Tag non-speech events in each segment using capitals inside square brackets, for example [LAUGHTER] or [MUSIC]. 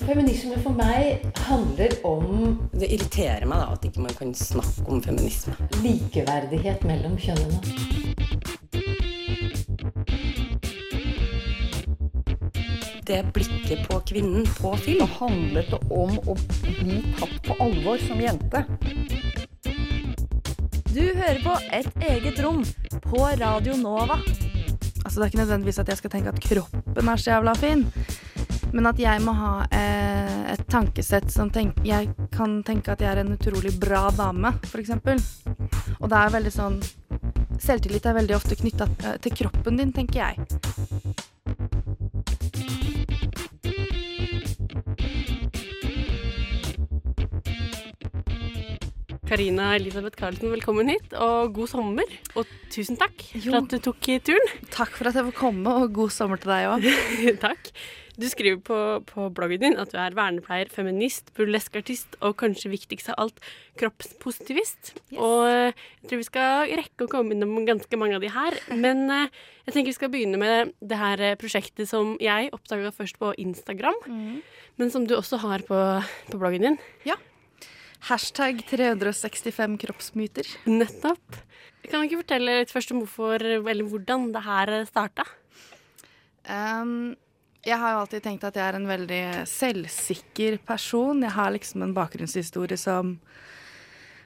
Feminisme for meg handler om Det irriterer meg da at ikke man kan snakke om feminisme. likeverdighet mellom kjønnene. Det blikket på kvinnen på film. handlet det om å bli tatt på alvor som jente. Du hører på Et eget rom på Radio Nova. Altså, det er ikke nødvendigvis at jeg skal tenke at kroppen er så jævla fin, men at jeg må ha eh, et tankesett som tenk, jeg kan tenke at jeg er en utrolig bra dame, f.eks. Og det er veldig sånn Selvtillit er veldig ofte knytta eh, til kroppen din, tenker jeg. Karina Elisabeth Karlsen, velkommen hit, og god sommer. Og tusen takk Jo. for at du tok turen. Takk for at jeg får komme, og god sommer til deg òg. [LAUGHS] takk. Du skriver på, på bloggen din at du er vernepleier, feminist, burleskartist og kanskje viktigst av alt kroppspositivist. Og eh, jeg tror vi skal rekke å komme innom ganske mange av de her. [LAUGHS] Men eh, jeg tenker vi skal begynne med det her eh, prosjektet som jeg oppdaga først på Instagram, men som du også har på, på bloggen din. Ja. Hashtag 365 kroppsmyter. Nettopp. Kan du ikke fortelle litt først om hvorfor, eller hvordan det her starta? Um, jeg har jo alltid tenkt at jeg er en veldig selvsikker person. Jeg har liksom en bakgrunnshistorie som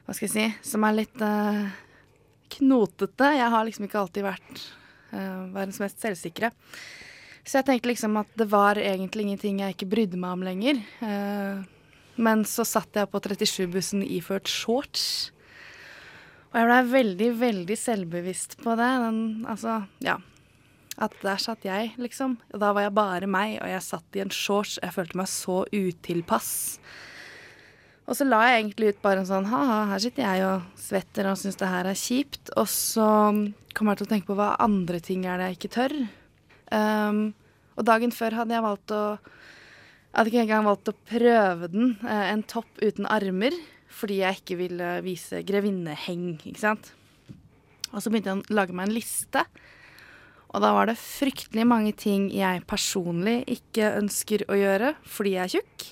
Hva skal jeg si Som er litt uh, knotete. Jeg har liksom ikke alltid vært uh, verdens mest selvsikre. Så jeg tenkte liksom at det var egentlig ingenting jeg ikke brydde meg om lenger. Uh, men så satt jeg på 37-bussen iført shorts. Og jeg blei veldig, veldig selvbevisst på det. Den, altså, ja. At der satt jeg, liksom. Og da var jeg bare meg, og jeg satt i en shorts. Jeg følte meg så utilpass. Og så la jeg egentlig ut bare en sånn ha-ha, her sitter jeg og svetter og syns det her er kjipt. Og så kom jeg til å tenke på hva andre ting er det jeg ikke tør. Um, og dagen før hadde jeg valgt å Jeg hadde ikke engang valgt å prøve den, eh, en topp uten armer, fordi jeg ikke ville vise grevinneheng, ikke sant. Og så begynte jeg å lage meg en liste. Og da var det fryktelig mange ting jeg personlig ikke ønsker å gjøre fordi jeg er tjukk.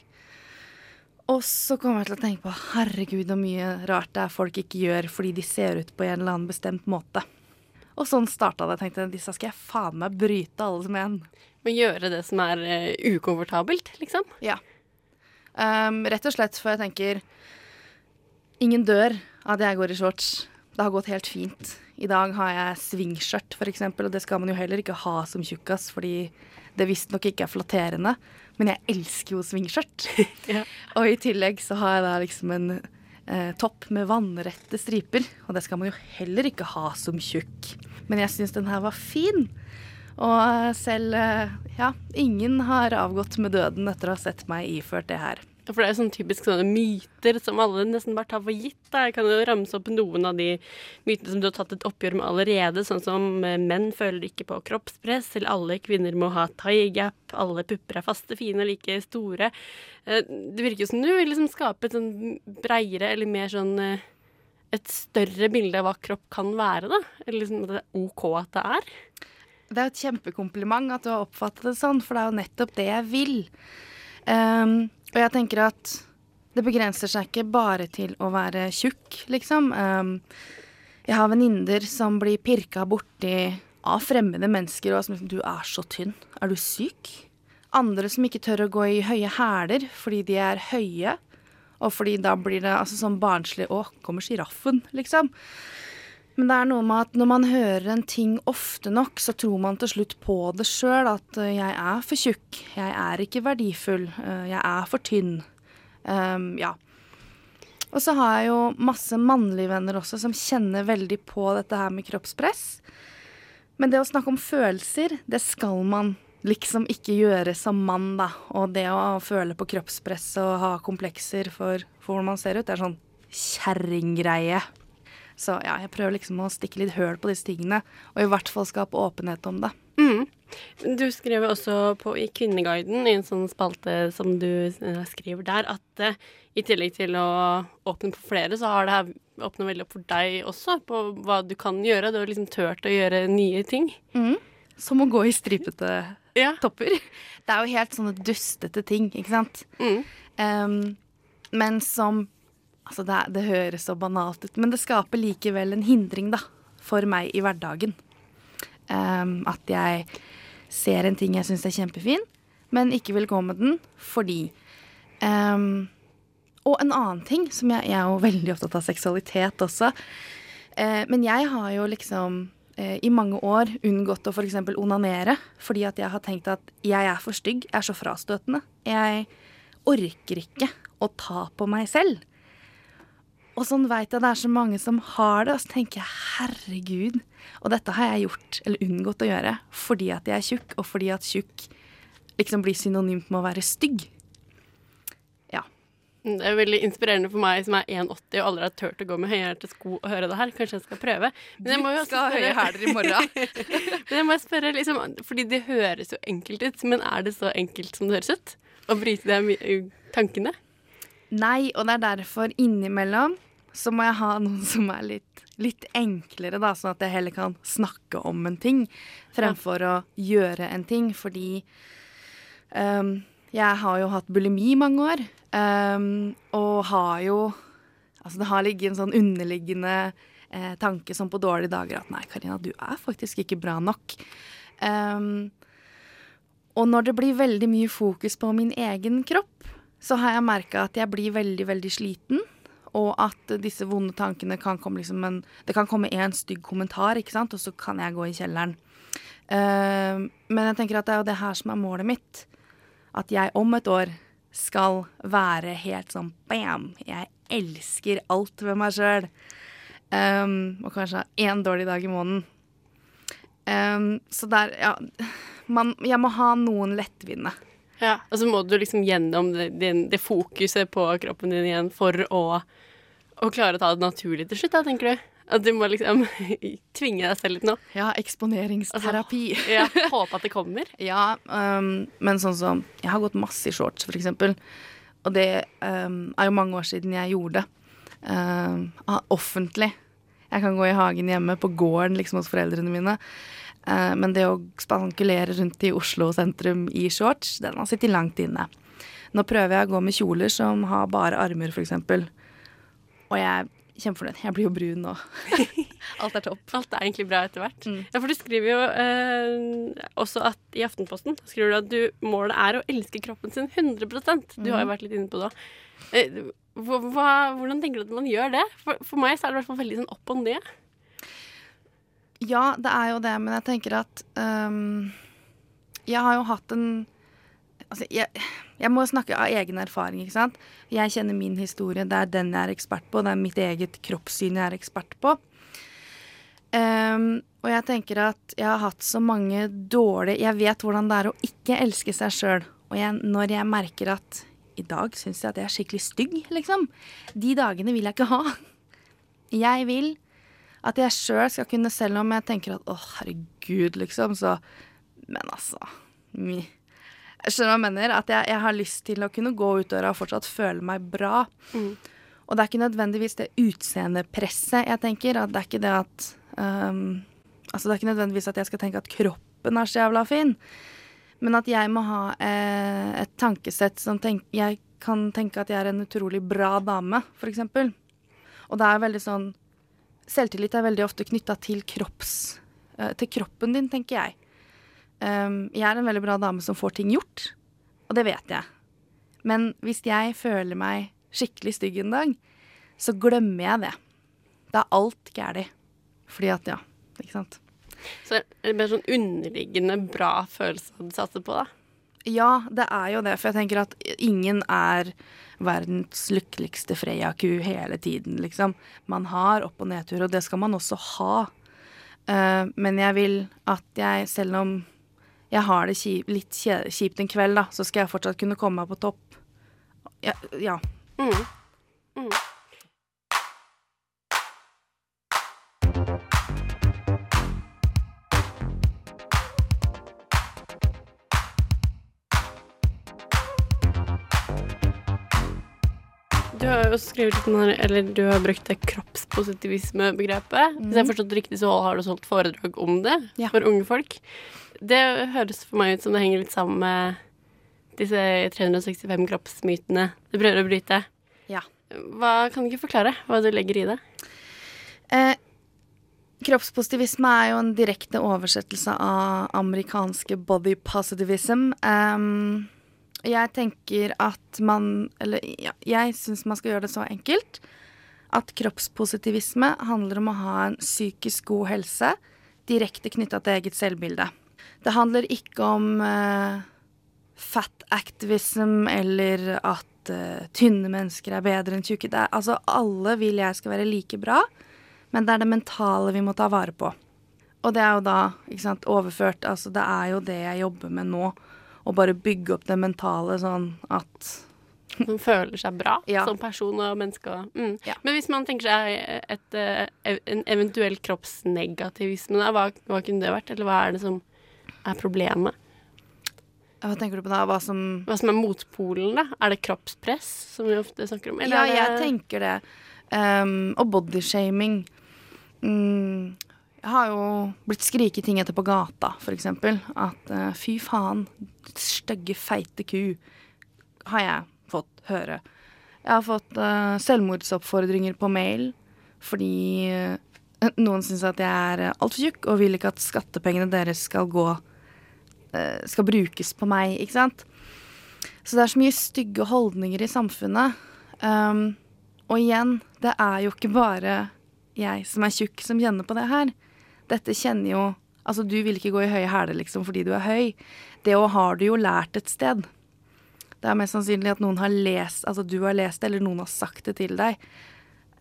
Og så kom jeg til å tenke på herregud hvor mye rart det er folk ikke gjør fordi de ser ut på en eller annen bestemt måte. Og sånn starta det. Jeg tenkte disse skal jeg faen meg bryte alle som en. Men gjøre det som er uh, ukomfortabelt, liksom? Ja. Um, rett og slett for jeg tenker Ingen dør av at jeg går i shorts. Det har gått helt fint. I dag har jeg svingskjørt, f.eks., og det skal man jo heller ikke ha som tjukkas, fordi det visstnok ikke er flatterende. Men jeg elsker jo svingskjørt. [LAUGHS] Ja. Og i tillegg så har jeg da liksom en eh, topp med vannrette striper, og det skal man jo heller ikke ha som tjukk. Men jeg syns den her var fin. Og selv eh, ja, ingen har avgått med døden etter å ha sett meg iført det her. For det er sånn typisk sånne myter som alle nesten bare tar for gitt. Da. Jeg kan jo ramse opp noen av de mytene som du har tatt et oppgjør med allerede, sånn som eh, menn føler ikke på kroppspress, eller alle kvinner må ha tie gap, alle pupper er faste, fine og like store. Eh, Det virker jo som du vil liksom skape et sånn breiere eller mer sånn eh, et større bilde av hva kropp kan være, da. Eller liksom at det er OK at det er. Det er jo et kjempekompliment at du har oppfattet det sånn, for det er jo nettopp det jeg vil. Ehm, og jeg tenker at det begrenser seg ikke bare til å være tjukk, liksom. Ehm, jeg har venninner som blir pirka borti av fremmede mennesker og som liksom Du er så tynn. Er du syk? Andre som ikke tør å gå i høye hæler fordi de er høye. Og fordi da blir det altså sånn barnslig Å, kommer sjiraffen, liksom. Men det er noe med at når man hører en ting ofte nok, så tror man til slutt på det sjøl. At eh, jeg er for tjukk, jeg er ikke verdifull, eh, jeg er for tynn. Um, ja. Og så har jeg jo masse mannlige venner også som kjenner veldig på dette her med kroppspress. Men det å snakke om følelser, det skal man liksom ikke gjøre som mann, da. Og det å føle på kroppspress og ha komplekser for, for hvordan man ser ut, det er sånn kjerringgreie. Så ja, jeg prøver liksom å stikke litt høl på disse tingene, og i hvert fall skape åpenhet om det. Mm. Du skrev også på i Kvinneguiden, i en sånn spalte som du eh, skriver der, at eh, i tillegg til å åpne på flere, så har det her åpna veldig opp for deg også, på hva du kan gjøre. Du har liksom turt å gjøre nye ting. Som å gå i stripete Ja. topper. Det er jo helt sånne dustete ting, ikke sant? Mm. Um, men som Altså, det, det høres så banalt ut, men det skaper likevel en hindring, da, for meg i hverdagen. Um, at jeg ser en ting jeg syns er kjempefin, men ikke vil gå med den fordi um, Og en annen ting, som jeg, jeg er jo veldig opptatt av seksualitet også. uh, men jeg har jo liksom uh, i mange år unngått å f.eks. onanere fordi at jeg har tenkt at jeg er for stygg, jeg er så frastøtende. Jeg orker ikke å ta på meg selv. Og sånn veit jeg det er så mange som har det, og så tenker jeg herregud. Og dette har jeg gjort, eller unngått å gjøre, fordi at jeg er tjukk, og fordi at tjukk liksom blir synonymt med å være stygg. Ja. Det er veldig inspirerende for meg som er 1,80 og aldri har turt å gå med høyhælte sko og høre det her. Kanskje jeg skal prøve. Men jeg må jo også skal ha høye hæler i morgen. [LAUGHS] Men jeg må spørre, liksom, fordi det høres jo enkelt ut, men er det så enkelt som det høres ut? Å bryte de tankene? Nei, og det er derfor innimellom så må jeg ha noen som er litt, litt enklere, da, sånn at jeg heller kan snakke om en ting fremfor å gjøre en ting, fordi um, jeg har jo hatt bulimi i mange år, um, og har jo Altså, det har ligget en sånn underliggende eh, tanke som på dårlige dager at nei, Karina, du er faktisk ikke bra nok. Um, og når det blir veldig mye fokus på min egen kropp, så har jeg merka at jeg blir veldig, veldig sliten. Og at disse vonde tankene kan komme liksom en Det kan komme én stygg kommentar, ikke sant, og så kan jeg gå i kjelleren. Uh, men jeg tenker at det er jo det her som er målet mitt. At jeg om et år skal være helt sånn bam. Jeg elsker alt ved meg sjøl. og kanskje ha én dårlig dag i måneden. Um, så der, ja man, Jeg må ha noen lettvinte. Ja, og så må du liksom gjennom det, det, fokuset på kroppen din igjen for å, å klare å ta det naturlig til slutt, da, tenker du? At du må liksom [LAUGHS] tvinge deg selv litt nå? Ja, eksponeringsterapi. Ja, håpe at det kommer? [LAUGHS] Ja, um, men sånn som Jeg har gått masse i shorts, for eksempel. Og det um, er jo mange år siden jeg gjorde det. Ah, offentlig. Jeg kan gå i hagen hjemme, på gården liksom hos foreldrene mine. Eh, men det å spankulere rundt i Oslo sentrum i shorts, den har sittet langt inne. Nå prøver jeg å gå med kjoler som har bare armer, eksempel. Og jeg er kjempefornøyd. Jeg blir jo brun nå. [LAUGHS] Alt er topp. Alt er egentlig bra etter hvert. Mm. Ja, for du skriver jo eh, også at i Aftenposten skriver du at du, målet er å elske kroppen sin 100% Du Mm. har jo vært litt inne på det òg. Eh, hvordan tenker du at man gjør det? For, for meg så er det i hvert fall veldig sånn opp og ned. Ja, det er jo det, men jeg tenker at um, Jeg har jo hatt en Altså, jeg, jeg må snakke av egen erfaring, ikke sant. Jeg kjenner min historie, det er den jeg er ekspert på, det er mitt eget kroppssyn jeg er ekspert på. Um, og jeg tenker at jeg har hatt så mange dårlige Jeg vet hvordan det er å ikke elske seg sjøl. Og jeg, når jeg merker at i dag syns jeg at jeg er skikkelig stygg, liksom. De dagene vil jeg ikke ha. Jeg vil at jeg sjøl skal kunne, selv om jeg tenker at å, herregud, liksom, så Men altså mi. Jeg skjønner hva jeg mener. At jeg, jeg har lyst til å kunne gå ut døra og fortsatt føle meg bra. Og det er ikke nødvendigvis det utseendepresset jeg tenker. At det er ikke det at um, Altså, det er ikke nødvendigvis at jeg skal tenke at kroppen er så jævla fin. Men at jeg må ha eh, et tankesett som tenk, jeg kan tenke at jeg er en utrolig bra dame, for eksempel. Og det er veldig sånn Selvtillit er veldig ofte knytta til kropps eh, Til kroppen din, tenker jeg. Um, jeg er en veldig bra dame som får ting gjort, og det vet jeg. Men hvis jeg føler meg skikkelig stygg en dag, så glemmer jeg det. Da er alt galt. Fordi at, ja, ikke sant. Så er det mer sånn underliggende bra følelse du satser på, da. Ja, det er jo det, for jeg tenker at ingen er verdens lykkeligste Freia-ku hele tiden, liksom. Man har opp- og nedtur, og det skal man også ha. Uh, men jeg vil at jeg, selv om jeg har det kjip, litt kjipt en kveld, da, så skal jeg fortsatt kunne komme meg på topp. Ja. ja. Mm. Du har jo skrevet litt her, eller du har brukt det kroppspositivisme-begrepet. Hvis jeg har forstått det riktig, så har du holdt foredrag om det Ja. for unge folk. Det høres for meg ut som det henger litt sammen med disse 365 kroppsmytene du prøver å bryte. Ja. Hva, kan du ikke forklare hva du legger i det? Eh, kroppspositivisme er jo en direkte oversettelse av amerikanske body positivism. Em, jeg tenker at man Eller ja, jeg syns man skal gjøre det så enkelt at kroppspositivisme handler om å ha en psykisk god helse direkte knytta til eget selvbilde. Det handler ikke om uh, fat activism eller at uh, tynne mennesker er bedre enn tjukke. Er, altså, alle vil jeg skal være like bra, men det er det mentale vi må ta vare på. Og det er jo da sant, overført Altså, det er jo det jeg jobber med nå. Å bare bygge opp det mentale sånn at Som føler seg bra Ja. som person og menneske. Mm. Ja. Men hvis man tenker seg et, eh, en eventuell kroppsnegativisme, da, hva, hva kunne det vært? Eller hva er det som er problemet? Hva tenker du på da? Hva som Hva som er motpolen, da? Er det kroppspress, som vi ofte snakker om? Ja, det jeg tenker det. Um, og bodyshaming. Mm, har jo blitt skriket ting etter på gata, eksempel. At uh, fy faen, stygge, feite ku, har jeg fått høre. Jeg har fått uh, selvmordsoppfordringer på mail fordi uh, noen syns at jeg er altfor tjukk og vil ikke at skattepengene deres skal gå skal brukes på meg, ikke sant? Så det er så mye stygge holdninger i samfunnet. Um, og igjen, det er jo ikke bare jeg som er tjukk som kjenner på det her. Dette kjenner jo Altså, du vil ikke gå i høye hæler liksom fordi du er høy. Det òg har du jo lært et sted. Det er mest sannsynlig at noen har lest Altså du har lest det, eller noen har sagt det til deg.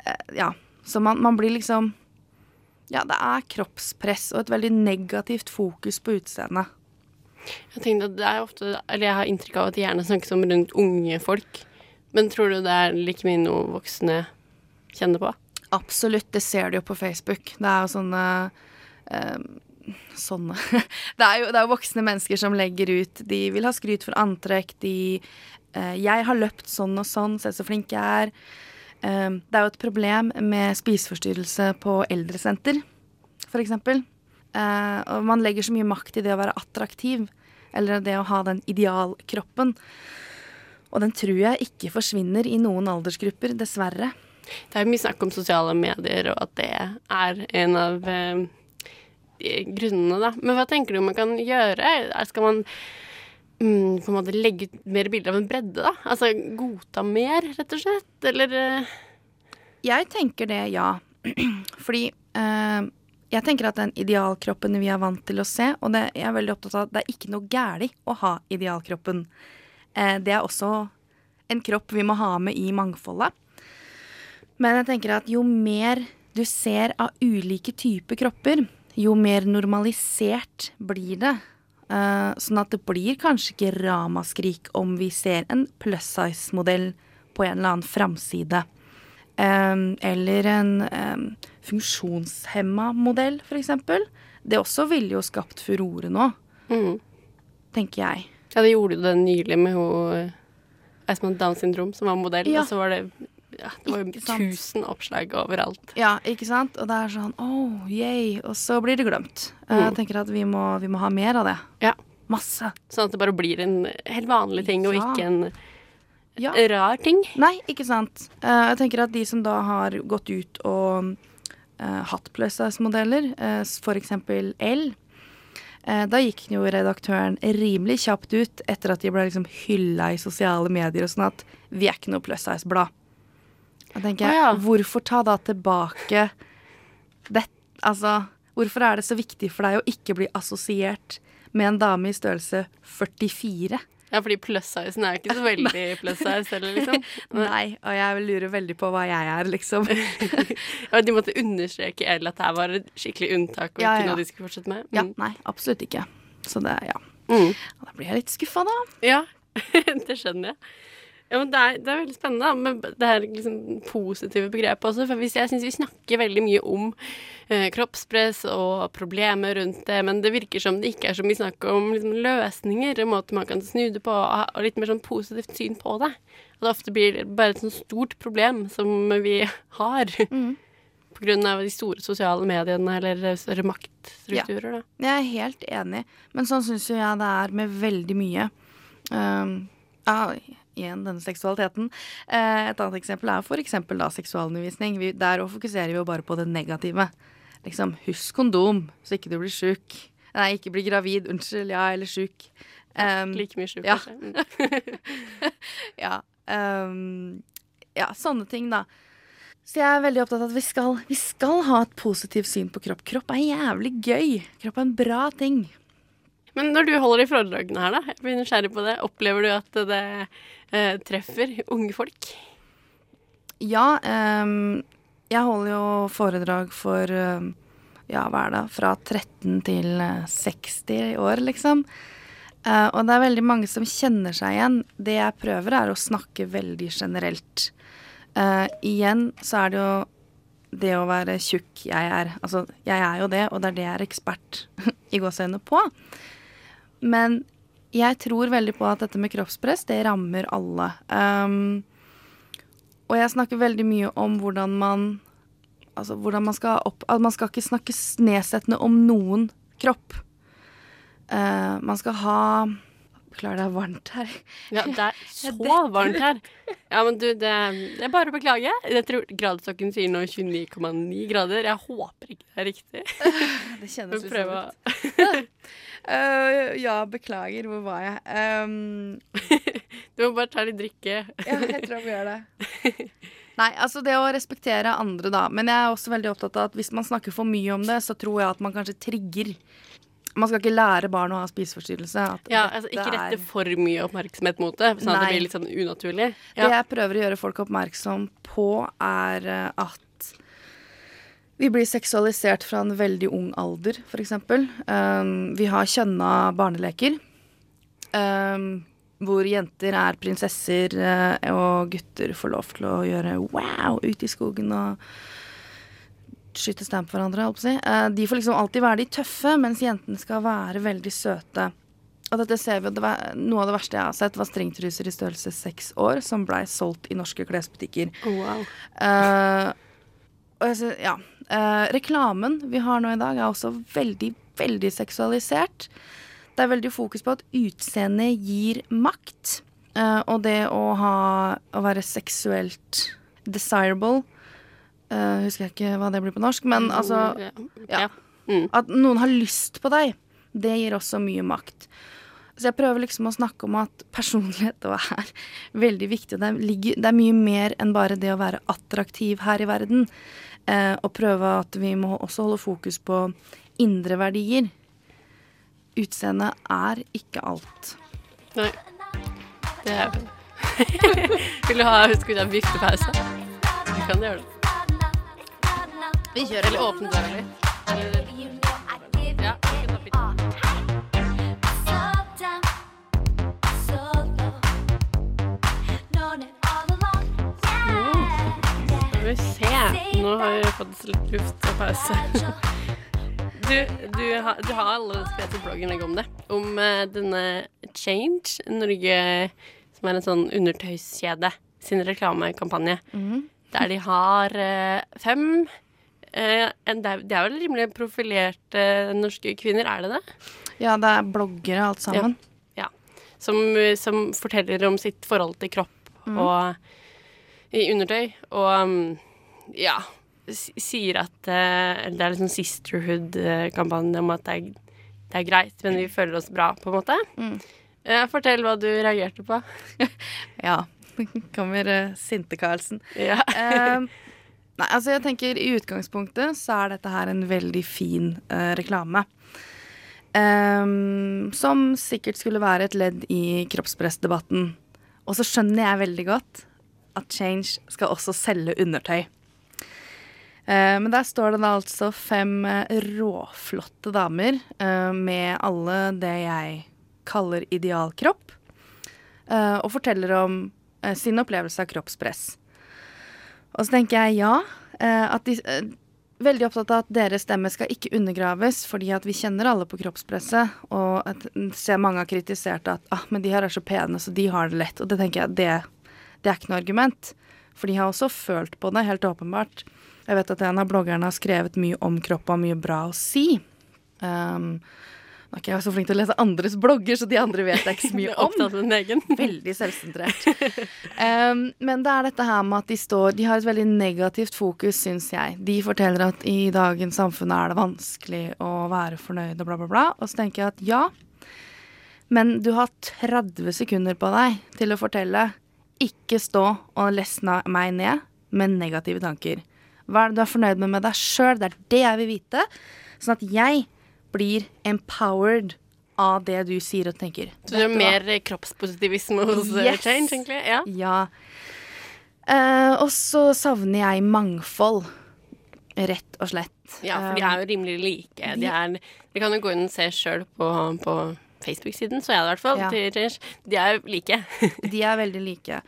Eh, ja. Så man, man blir liksom Ja, det er kroppspress og et veldig negativt fokus på utseendet. Jeg tenkte at det er ofte Eller jeg har inntrykk av at det gjerne snakkes om rundt unge folk. Men tror du det er like mye noe voksne kjenner på? Absolutt, det ser du jo på Facebook. Det er jo sånne eh, Sånne [LAUGHS] det, er jo, det er jo voksne mennesker som legger ut De vil ha skryt for antrekk, de eh, 'Jeg har løpt sånn og sånn, se så flink jeg er'. Eh, det er jo et problem med spiseforstyrrelse på eldresenter, for eksempel. Eh, og man legger så mye makt i det å være attraktiv, eller det å ha den idealkroppen. Og den tror jeg ikke forsvinner i noen aldersgrupper, dessverre. Det er jo mye snakk om sosiale medier, og at det er en av eh, grunnene, da. Men hva tenker du man kan gjøre? Skal man mm, på en måte legge ut mer bilder av en bredde, da? Altså godta mer, rett og slett? Eller eh, Jeg tenker det, ja. [CLEARS THROAT] Fordi øh, jeg tenker at den idealkroppen vi er vant til å se, og det jeg er veldig opptatt av at det er ikke noe gærlig å ha idealkroppen. Eh, det er også en kropp vi må ha med i mangfoldet. Men jeg tenker at jo mer du ser av ulike typer kropper, jo mer normalisert blir det. Uh, sånn at det blir kanskje ikke ramaskrik om vi ser en plus size-modell på en eller annen framside. Um, eller en um, funksjonshemma modell, eksempel. Det også ville jo skapt furore nå, mm. tenker jeg. Ja, det gjorde du det nylig med hun ei som hadde Downs syndrom, som var modell, Ja. og så var det ja, det var jo tusen oppslag overalt. Ja, ikke sant? Og det er sånn oh, yay, og så blir det glemt. Mm. Jeg tenker at vi må, vi må ha mer av det. Ja. Masse. Sånn at det bare blir en helt vanlig ting, og ikke en Ja. rar ting. Nei, ikke sant. Eh, jeg tenker at de som da har gått ut og uh, hatt plus size-modeller, uh, eksempel L, eh, da gikk jo redaktøren rimelig kjapt ut etter at de ble liksom hylla i sosiale medier og sånn at vi er ikke noe plus size-blad. Da tenker jeg, ah, ja. hvorfor ta da tilbake det, Altså, hvorfor er det så viktig for deg å ikke bli assosiert med en dame i størrelse 44? Ja, fordi plus-sizen er jo ikke så [LAUGHS] veldig plus-size heller, liksom. [LAUGHS] Nei, og jeg lurer veldig på hva jeg er, liksom. [LAUGHS] Ja, de måtte understreke L at det her var et skikkelig unntak, og Ja, ikke ja. noe de skulle fortsette med. Ja, Mm. nei, absolutt ikke. Så det, ja. Mm. Da blir jeg litt skuffa, da. Ja, det skjønner jeg. Ja, men det, er, det er veldig spennende, med det her liksom positive begrepet også. For hvis jeg syns vi snakker veldig mye om eh, kroppspress og problemer rundt det, men det virker som det ikke er så mye snakk om liksom, løsninger, en måte man kan snu det på, og og litt mer sånn positivt syn på det. At det ofte blir bare et sånt stort problem som vi har. [LAUGHS] På grunn av de store sosiale mediene eller større maktstrukturer, da. Jeg er helt enig, men sånn syns jo jeg det er med veldig mye. Um, ja, igjen denne seksualiteten. Eh, et annet eksempel er eksempel da seksualundervisning. Vi, der fokuserer vi jo bare på det negative. Liksom, husk kondom, så ikke du blir sjuk. Nei, ikke bli gravid. Unnskyld, ja, eller sjuk. Um, Like mye sjuk, ja. kanskje. Mm. [LAUGHS] ja, um, ja, sånne ting, da. Så jeg er veldig opptatt av at vi skal, vi skal ha et positivt syn på kropp. Kropp er jævlig gøy. Kropp er en bra ting. Men når du holder de foredragene her, da, jeg blir nysgjerrig på det, opplever du at det eh, treffer unge folk? Ja, um, jeg holder jo foredrag for um, ja, hva er det, fra 13 til eh, 60 år, liksom. Uh, og det er veldig mange som kjenner seg igjen. Det jeg prøver, er å snakke veldig generelt. Uh, igjen så er det jo det å være tjukk jeg er. Altså, jeg er jo det, og det er det jeg er ekspert [LAUGHS] i gåseøynene på. Men jeg tror veldig på at dette med kroppspress, det rammer alle. Um, og jeg snakker veldig mye om hvordan man Altså hvordan man skal opp At man skal ikke snakke nedsettende om noen kropp. Uh, man skal ha Beklager, det er varmt her. Ja, det er [LAUGHS] så varmt her. Ja, men du, det, det er bare å beklage. Jeg tror gradestokken sier nå 29,9 grader. Jeg håper ikke det er riktig. [LAUGHS] Det kjennes ut som [LAUGHS] å Eh, Ja, beklager. Hvor var jeg? Um, Du må bare ta litt drikke. Ja, jeg tror vi gjør det. Nei, altså det å respektere andre, da. Men jeg er også veldig opptatt av at hvis man snakker for mye om det, så tror jeg at man kanskje trigger. Man skal ikke lære barn å ha spiseforstyrrelse. At Ja, altså Ikke rette er- for mye oppmerksomhet mot det, sånn at det blir litt sånn unaturlig. Det jeg prøver å gjøre folk oppmerksom på, er eh, at vi blir seksualisert fra en veldig ung alder, f.eks. Um, vi har kjønna barneleker. Um, hvor jenter er prinsesser, eh, og gutter får lov til å gjøre wow ute i skogen og skyte stamp på hverandre, si. Eh, de får liksom alltid være de tøffe, mens jentene skal være veldig søte. Og dette ser vi, det var, Noe av det verste jeg har sett, var stringtruser i størrelse seks år som blei solgt i norske klesbutikker. Oh, wow. uh, og jeg synes, ja. uh, reklamen vi har nå i dag, er også veldig, veldig seksualisert. Det er veldig fokus på at utseendet gir makt. Uh, og det å ha Å være seksuelt desirable eh, Husker jeg ikke hva det blir på norsk, men altså ja. Mm. At noen har lyst på deg, det gir også mye makt. Så jeg prøver liksom å snakke om at personlighet er [LAUGHS] veldig viktig. Det, ligger, det er mye mer enn bare det å være attraktiv her i verden. Eh, og prøve at vi må også holde fokus på indre verdier. Utseendet er ikke alt. Nei. Det er [LAUGHS] Vil du ha Skal vi ta viftepause? Vi kan gjøre det. Vi kjører Eller åpne døra litt. Ja, bitte. Skal vi se. Nå har vi fått litt luft og pause. [LAUGHS] Du, du, har, du har allerede skrevet i bloggen om det. Om eh, denne Change Norge, som er en sånn undertøyskjede, sin reklamekampanje. Der de har eh, fem det, er, vel rimelig profilerte norske kvinner, er det det? Ja, det er bloggere alt sammen. Ja. Som, som forteller om sitt forhold til kropp og i undertøy. Og um, ja Sier at eh, Det er liksom sisterhood-kampanje om at det er, det er greit, men vi føler oss bra, på en måte. Mm. Eh, fortell hva du reagerte på. [LAUGHS] Ja. [LAUGHS] Kommer uh, Sinte-Karlsen. Ja. Ehm, nei, altså jeg tenker I utgangspunktet så er dette her en veldig fin eh, reklame. Um, som sikkert skulle være et ledd i kroppspressdebatten. Og så skjønner jeg veldig godt at Change skal også selge undertøy. Eh, men der står det da altså fem eh, råflotte damer eh, med alle det jeg kaller idealkropp. eh, og forteller om sin opplevelse av kroppspress. Og så tenker jeg ja. eh, at de eh, Veldig opptatt av at deres stemme skal ikke undergraves, fordi at vi kjenner alle på kroppspresset. Og at, ser mange har kritisert at ah, men de her er så pene, så de har det lett. Og det tenker jeg, det, det er ikke noe argument. For de har også følt på det, helt åpenbart. Jeg vet at en av bloggerne har skrevet mye om kropp og mye bra å si. Um, nå er ikke jeg så flink til å lese andres blogger, så de andre vet jeg ikke så mye [LAUGHS] om. [LAUGHS] Veldig selvsentrert. um, men det er dette her med at de står De har et veldig negativt fokus, syns jeg. De forteller at i dagens samfunn er det vanskelig å være fornøyd og bla, bla, bla. Og så tenker jeg at ja, men du har 30 sekunder på deg til å fortelle. Ikke stå og lesne meg ned med negative tanker. Hva er det du er fornøyd med med deg sjøl? Det er det jeg vil vite. Sånn at jeg blir empowered av det du sier og tenker. Så det er mer kroppspositivisme hos eh, Yes. Change, egentlig? Ja. Ja. Uh, og så savner jeg mangfold. Rett og slett. ja, for de er jo rimelig like. De, er, de kan jo gå inn og se sjøl på, på Facebook-siden, så jeg det i hvert fall. Ja. Til Change. De er like. [LAUGHS] De er veldig like.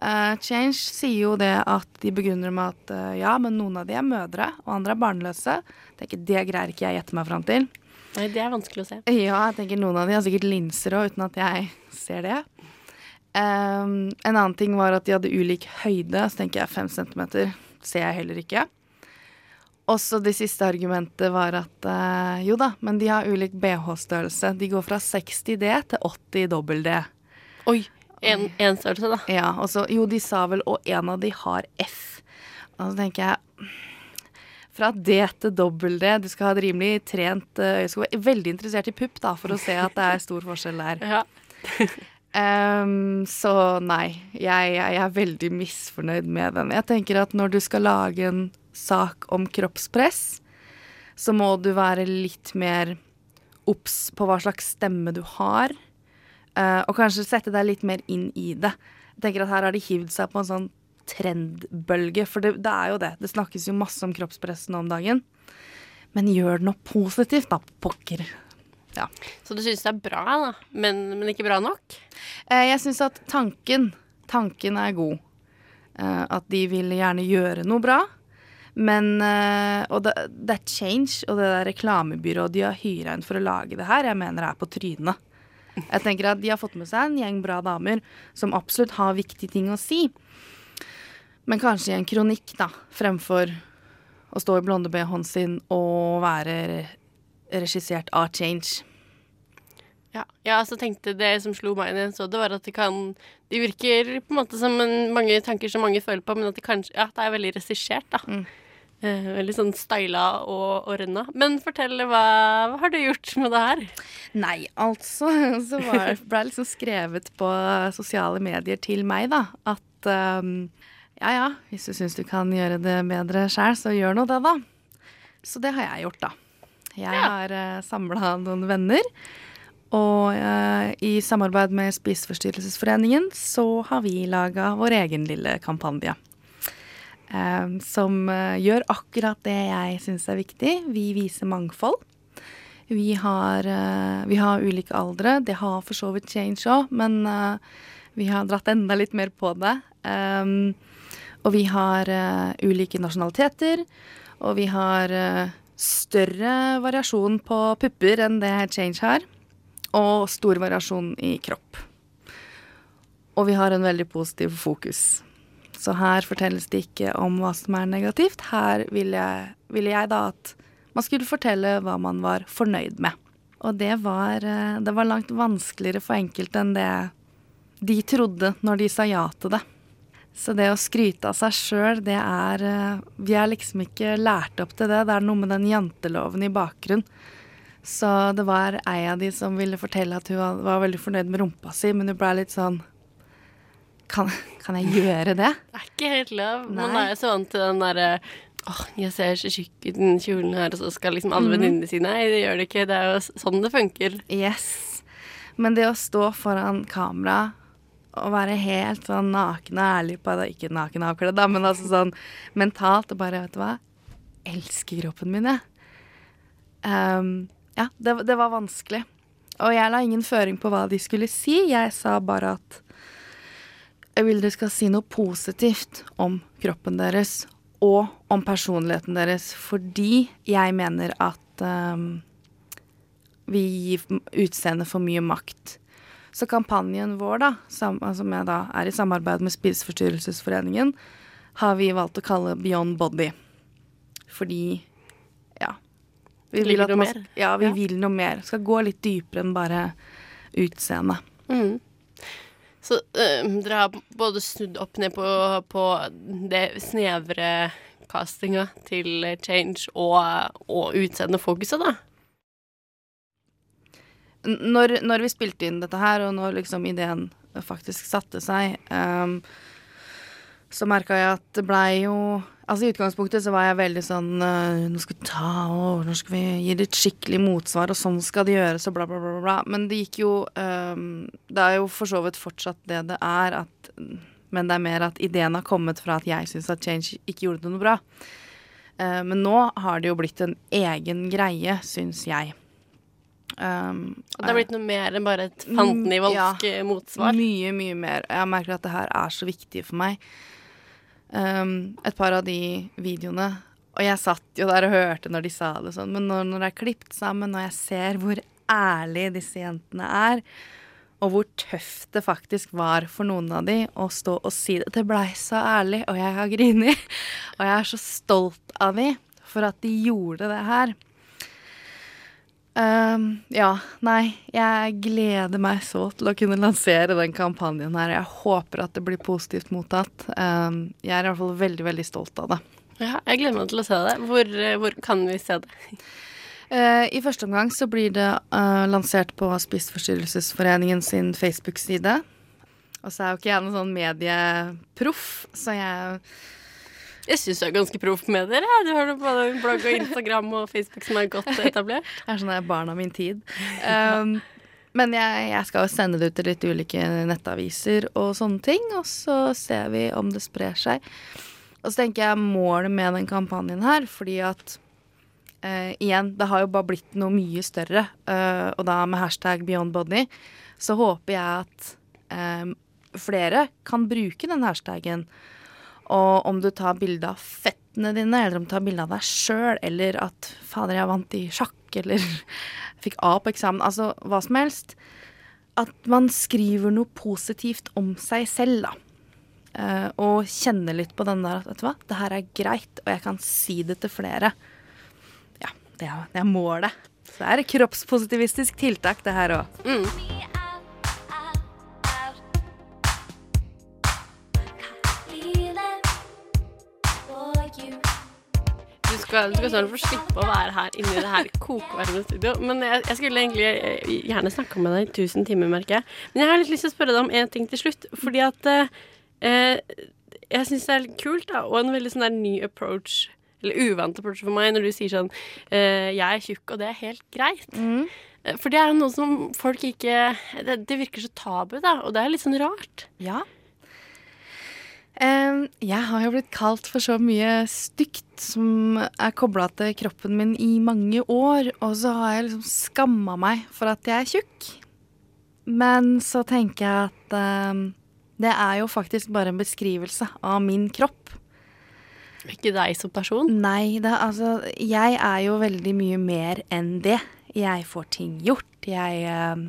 Uh, Change sier jo det at de begrunner med at uh, ja, men noen av de er mødre, og andre er barnløse. Tenker, det greier ikke jeg gjette meg fram til. Nei, det er vanskelig å se. Ja, jeg tenker noen av de har sikkert linser òg, uten at jeg ser det. Um, en annen ting var at de hadde ulik høyde, så tenker jeg fem centimeter ser jeg heller ikke. Også det siste argumentet var at uh, jo da, men de har ulik bh-størrelse. De går fra 60 D til 80 dobbel D. Oi. En, en størrelse, da. Ja, og så, jo, de sa vel, og en av de har F. Og så tenker jeg Fra D til dobbel D, du skal ha et rimelig trent øyesko. være veldig interessert i pupp da, for å se at det er stor forskjell der. [LAUGHS] Ja. Um, så nei, jeg, jeg er veldig misfornøyd med den. Jeg tenker at når du skal lage en sak om kroppspress, så må du være litt mer obs på hva slags stemme du har. Uh, og kanskje sette deg litt mer inn i det. Jeg tenker at Her har de hivd seg på en sånn trendbølge, for det, det er jo det. Det snakkes jo masse om kroppspress nå om dagen. Men gjør det noe positivt, da, pokker. Ja. Så du syns det er bra, da, men, men ikke bra nok? Eh, jeg syns at tanken Tanken er god. Eh, at de vil gjerne gjøre noe bra. Men eh, Og det, det er Change og det der reklamebyrået de har hyra inn for å lage det her, jeg mener det er på trynet. Jeg tenker at De har fått med seg en gjeng bra damer som absolutt har viktige ting å si. Men kanskje i en kronikk, da, fremfor å stå i blonde BH-en sin og være regissert av Change. Ja, jeg altså tenkte det som slo meg da jeg så det, var at det kan Det virker på en måte som en, mange tanker som mange føler på, men at det kanskje Ja, det er veldig regissert, da. Mm. Eh, veldig sånn styla og ordna. Men fortell, hva, hva har du gjort med det her? Nei, altså [LAUGHS] så var, ble det liksom skrevet på sosiale medier til meg, da, at um, ja ja, hvis du syns du kan gjøre det bedre sjæl, så gjør nå det, da. Så det har jeg gjort, da. Jeg Ja. har uh, samla noen venner. Og uh, i samarbeid med Spiseforstyrrelsesforeningen så har vi laga vår egen lille kampanje. Uh, som uh, gjør akkurat det jeg syns er viktig. Vi viser mangfold. Vi har, eh, vi har ulike aldre. Det har for så vidt Change òg, men eh, vi har dratt enda litt mer på det. Um, og vi har uh, ulike nasjonaliteter, og vi har uh, større variasjon på pupper enn det Change har. Og stor variasjon i kropp. Og vi har en veldig positiv fokus. Så her fortelles det ikke om hva som er negativt. Her ville jeg, ville jeg da at man skulle fortelle hva man var fornøyd med. Og det var, eh, det var langt vanskeligere for enkelte enn det de trodde når de sa ja til det. Så det å skryte av seg sjøl, det er eh, Vi er liksom ikke lært opp til det. Det er noe med den janteloven i bakgrunn. Så det var ei av de som ville fortelle at hun var- veldig fornøyd med rumpa si, men hun ble litt sånn Kan, kan jeg gjøre det? Det er ikke helt lov. Man er jo så vant til den derre Åh, jeg ser så tjukk ut i den kjolen her, og så skal liksom alle venninnene si nei, det gjør det ikke. Det er jo sånn det funker. Yes. Men det å stå foran kamera og være helt sånn naken og ærlig på det Ikke naken avkledd, da, men altså sånn mentalt og bare, vet du hva Elsker kroppen min, jeg. Um, ja, det, det var vanskelig. Og jeg la ingen føring på hva de skulle si. Jeg sa bare at Jeg vil dere skal si noe positivt om kroppen deres og om personligheten deres, fordi jeg mener at um, vi gir utseendet for mye makt. Så kampanjen vår, da, som, som jeg da er i samarbeid med Spiseforstyrrelsesforeningen, har vi valgt å kalle Beyond Body. Fordi ja. Vi vil, man? Ja, vi Ja. vil noe mer. Skal gå litt dypere enn bare utseendet. Mm. Så øh, dere har både snudd opp ned på, på det snevre castinga til Change og, og utseendefokuset, da? Når, når vi spilte inn dette her, og når liksom ideen faktisk satte seg, um, så merka jeg at det blei jo Altså I utgangspunktet så var jeg veldig sånn eh, Nå skal vi ta over, nå skal vi gi det et skikkelig motsvar, og sånn skal det gjøres, og bla, bla. bla, bla. Men det gikk jo um, Det er jo for så vidt fortsatt det det er, at Men det er mer at ideen har kommet fra at jeg syns at Change ikke gjorde det noe bra. Uh, men nå har det jo blitt en egen greie, syns jeg. Um, det har blitt noe mer enn bare et fantenivoldsk ja. motsvar? Mye, mye mer. Jeg merker at det her er så viktig for meg. Um, et par av de videoene Og jeg satt jo der og hørte når de sa det sånn, men når, når det er klipt sammen, og jeg ser hvor ærlig disse jentene er, og hvor tøft det faktisk var for noen av de å stå og si det Det blei så ærlig, og jeg har grini. [LAUGHS] Og jeg er så stolt av de for at de gjorde det her. Ehm, ja, nei, jeg gleder meg så til å kunne lansere den kampanjen her. Jeg håper at det blir positivt mottatt. Um, jeg er i hvert fall veldig, veldig stolt av det. Ja, jeg gleder meg til å se det. Hvor, eh, hvor kan vi se det? [LAUGHS] Eh, I første omgang så blir det uh, lansert på Spiseforstyrrelsesforeningen sin Facebook-side. Og så er jo ikke jeg noen sånn medieproff, så jeg Jeg syns du er ganske proff med dere. Du har både blogg og Instagram og Facebook som er godt etablert. [LAUGHS] er sånn jeg er barn av min tid. Um, men jeg, jeg skal jo sende det ut til litt ulike nettaviser og sånne ting, og så ser vi om det sprer seg. Og så tenker jeg målet med den kampanjen her, fordi at eh, igjen, det har jo bare blitt noe mye større, eh, og da med hashtag Beyond Body, så håper jeg at eh, flere kan bruke den hashtagen. Og om du tar bilde av fettene dine, eller om du tar bilde av deg sjøl, eller at 'fader, jeg vant i sjakk', eller [LAUGHS] 'fikk A på eksamen', altså hva som helst. At man skriver noe positivt om seg selv, da. Uh, og kjenner litt på den der at vet du hva, det her er greit, og jeg kan si det til flere. Ja, det er, det er målet. Så det er et kroppspositivistisk tiltak, det her òg. Du skal, du skal snart få slippe å være her inne i det her kokevarme studio. Men jeg, jeg skulle egentlig eh, gjerne snakka med deg i 1000 timer, merker jeg. Men jeg har litt lyst til å spørre deg om én ting til slutt. Fordi at eh, eh, jeg syns det er litt kult, da, og en veldig sånn der ny approach, eller uvant approach for meg, når du sier sånn eh, Jeg er tjukk, og det er helt greit. Mm. For det er jo noe som folk ikke det, det virker så tabu, da, og det er litt sånn rart. Ja. Jeg har jo blitt kalt for så mye stygt som er kobla til kroppen min i mange år, og så har jeg liksom skamma meg for at jeg er tjukk. Men så tenker jeg at eh, det er jo faktisk bare en beskrivelse av min kropp. Ikke deg som person. Nei, det, altså Jeg er jo veldig mye mer enn det. Jeg får ting gjort. Jeg eh,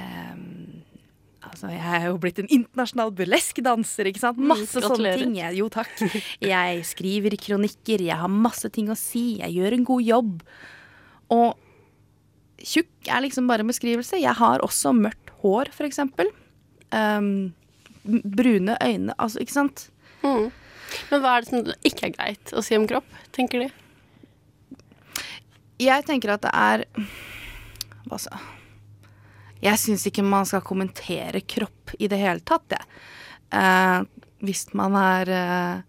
em, Altså, jeg er jo blitt en internasjonal burlesk-danser, ikke sant? Masse sånne ting. Jeg, jo, takk. Jeg skriver kronikker, jeg har masse ting å si, jeg gjør en god jobb. Og tjukk er liksom bare en beskrivelse. Jeg har også mørkt hår, for eksempel. Um, brune øyne, altså, ikke sant? Mm. Men hva er det som ikke er greit å si om kropp, tenker de? Jeg tenker at det er Hva sa Jeg syns ikke man skal kommentere kropp i det hele tatt, jeg. Eh, hvis man er eh,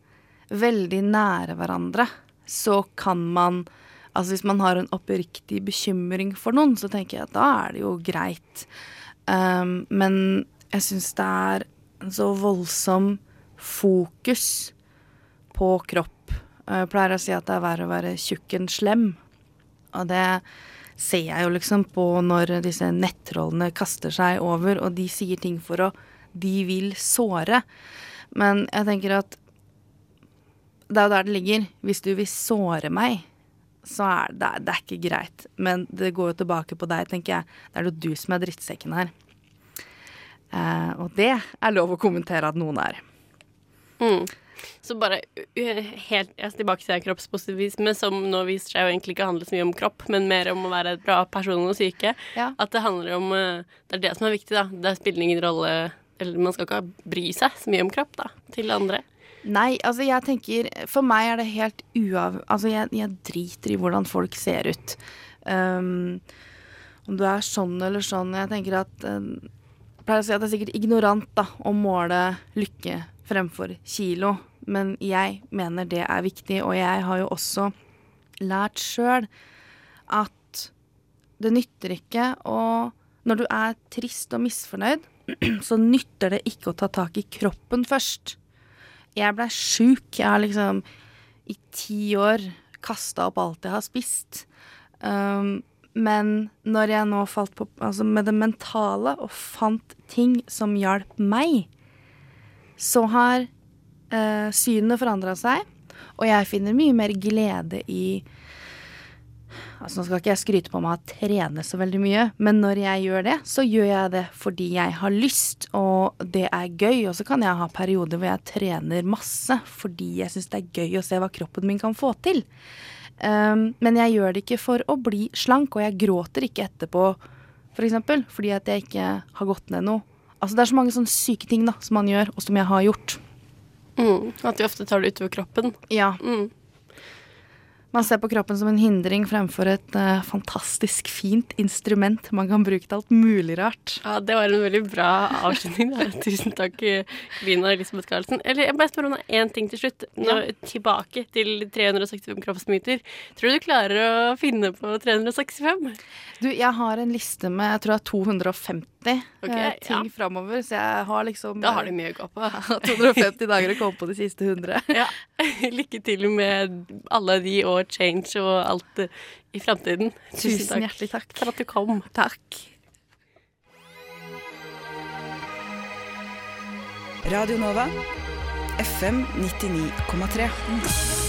veldig nære hverandre, så kan man Altså hvis man har en oppriktig bekymring for noen, så tenker jeg at da er det jo greit. Um, men jeg syns det er en så voldsom fokus på kropp. Jeg pleier å si at det er verre å være tjukk enn slem. Og det ser jeg jo liksom på når disse nettrollene kaster seg over, og de sier ting for å De vil såre. Men jeg tenker at det er jo der det ligger. Hvis du vil såre meg, så er det, det er ikke greit. Men det går jo tilbake på deg, tenker jeg. Det er jo du som er drittsekken her. Eh, og det er lov å kommentere at noen er. Mm. Så bare helt altså, tilbake til kroppspositivisme, som nå viser seg jo egentlig ikke handle så mye om kropp, men mer om å være et bra person og syke. Ja. At det handler om uh, Det er det som er viktig, da. Det spiller ingen rolle Eller man skal ikke bry seg så mye om kropp, da, til andre. Nei, altså jeg tenker For meg er det helt uav... Altså jeg, jeg driter i hvordan folk ser ut. Um, om du er sånn eller sånn. Jeg tenker at um, Jeg pleier å si at det er sikkert ignorant da, å måle lykke fremfor kilo, men jeg mener det er viktig, og jeg har jo også lært sjøl at det nytter ikke å Når du er trist og misfornøyd, [CLEARS THROAT] så nytter det ikke å ta tak i kroppen først. Jeg blei sjuk. Jeg har liksom i ti år kasta opp alt jeg har spist. Um, men når jeg nå falt på altså med det mentale og fant ting som hjalp meg, så har uh, synet forandra seg, og jeg finner mye mer glede i Altså Nå skal ikke jeg skryte på meg å trene så veldig mye, men når jeg gjør det, så gjør jeg det fordi jeg har lyst, og det er gøy. Og så kan jeg ha perioder hvor jeg trener masse fordi jeg syns det er gøy å se hva kroppen min kan få til. Um, men jeg gjør det ikke for å bli slank, og jeg gråter ikke etterpå, for eksempel, fordi at jeg ikke har gått ned noe. Altså Det er så mange sånne syke ting da, som man gjør, og som jeg har gjort. Mm. At de ofte tar det utover kroppen. Ja, Mm. Man ser på kroppen som en hindring fremfor et uh, fantastisk fint instrument man kan bruke til alt mulig rart. Ja, det var en veldig bra avslutning. Da. [LAUGHS] Tusen takk, Lina Elisabeth Karlsen. Eller jeg bare spør om én ting til slutt. Nå, Tilbake til 365 kroppsmyter. Tror du du klarer å finne på 365? Du, jeg har en liste med jeg tror jeg er 250 Ok, eh, ting ja. framover, så jeg har liksom Da har du mye å gå på. [LAUGHS] 250 dager å komme på de siste 100. [LAUGHS] Ja. Lykke til med alle de og change og alt i framtiden. Tusen hjertelig takk. for at du kom. Takk. Radio Nova, FM 99,3.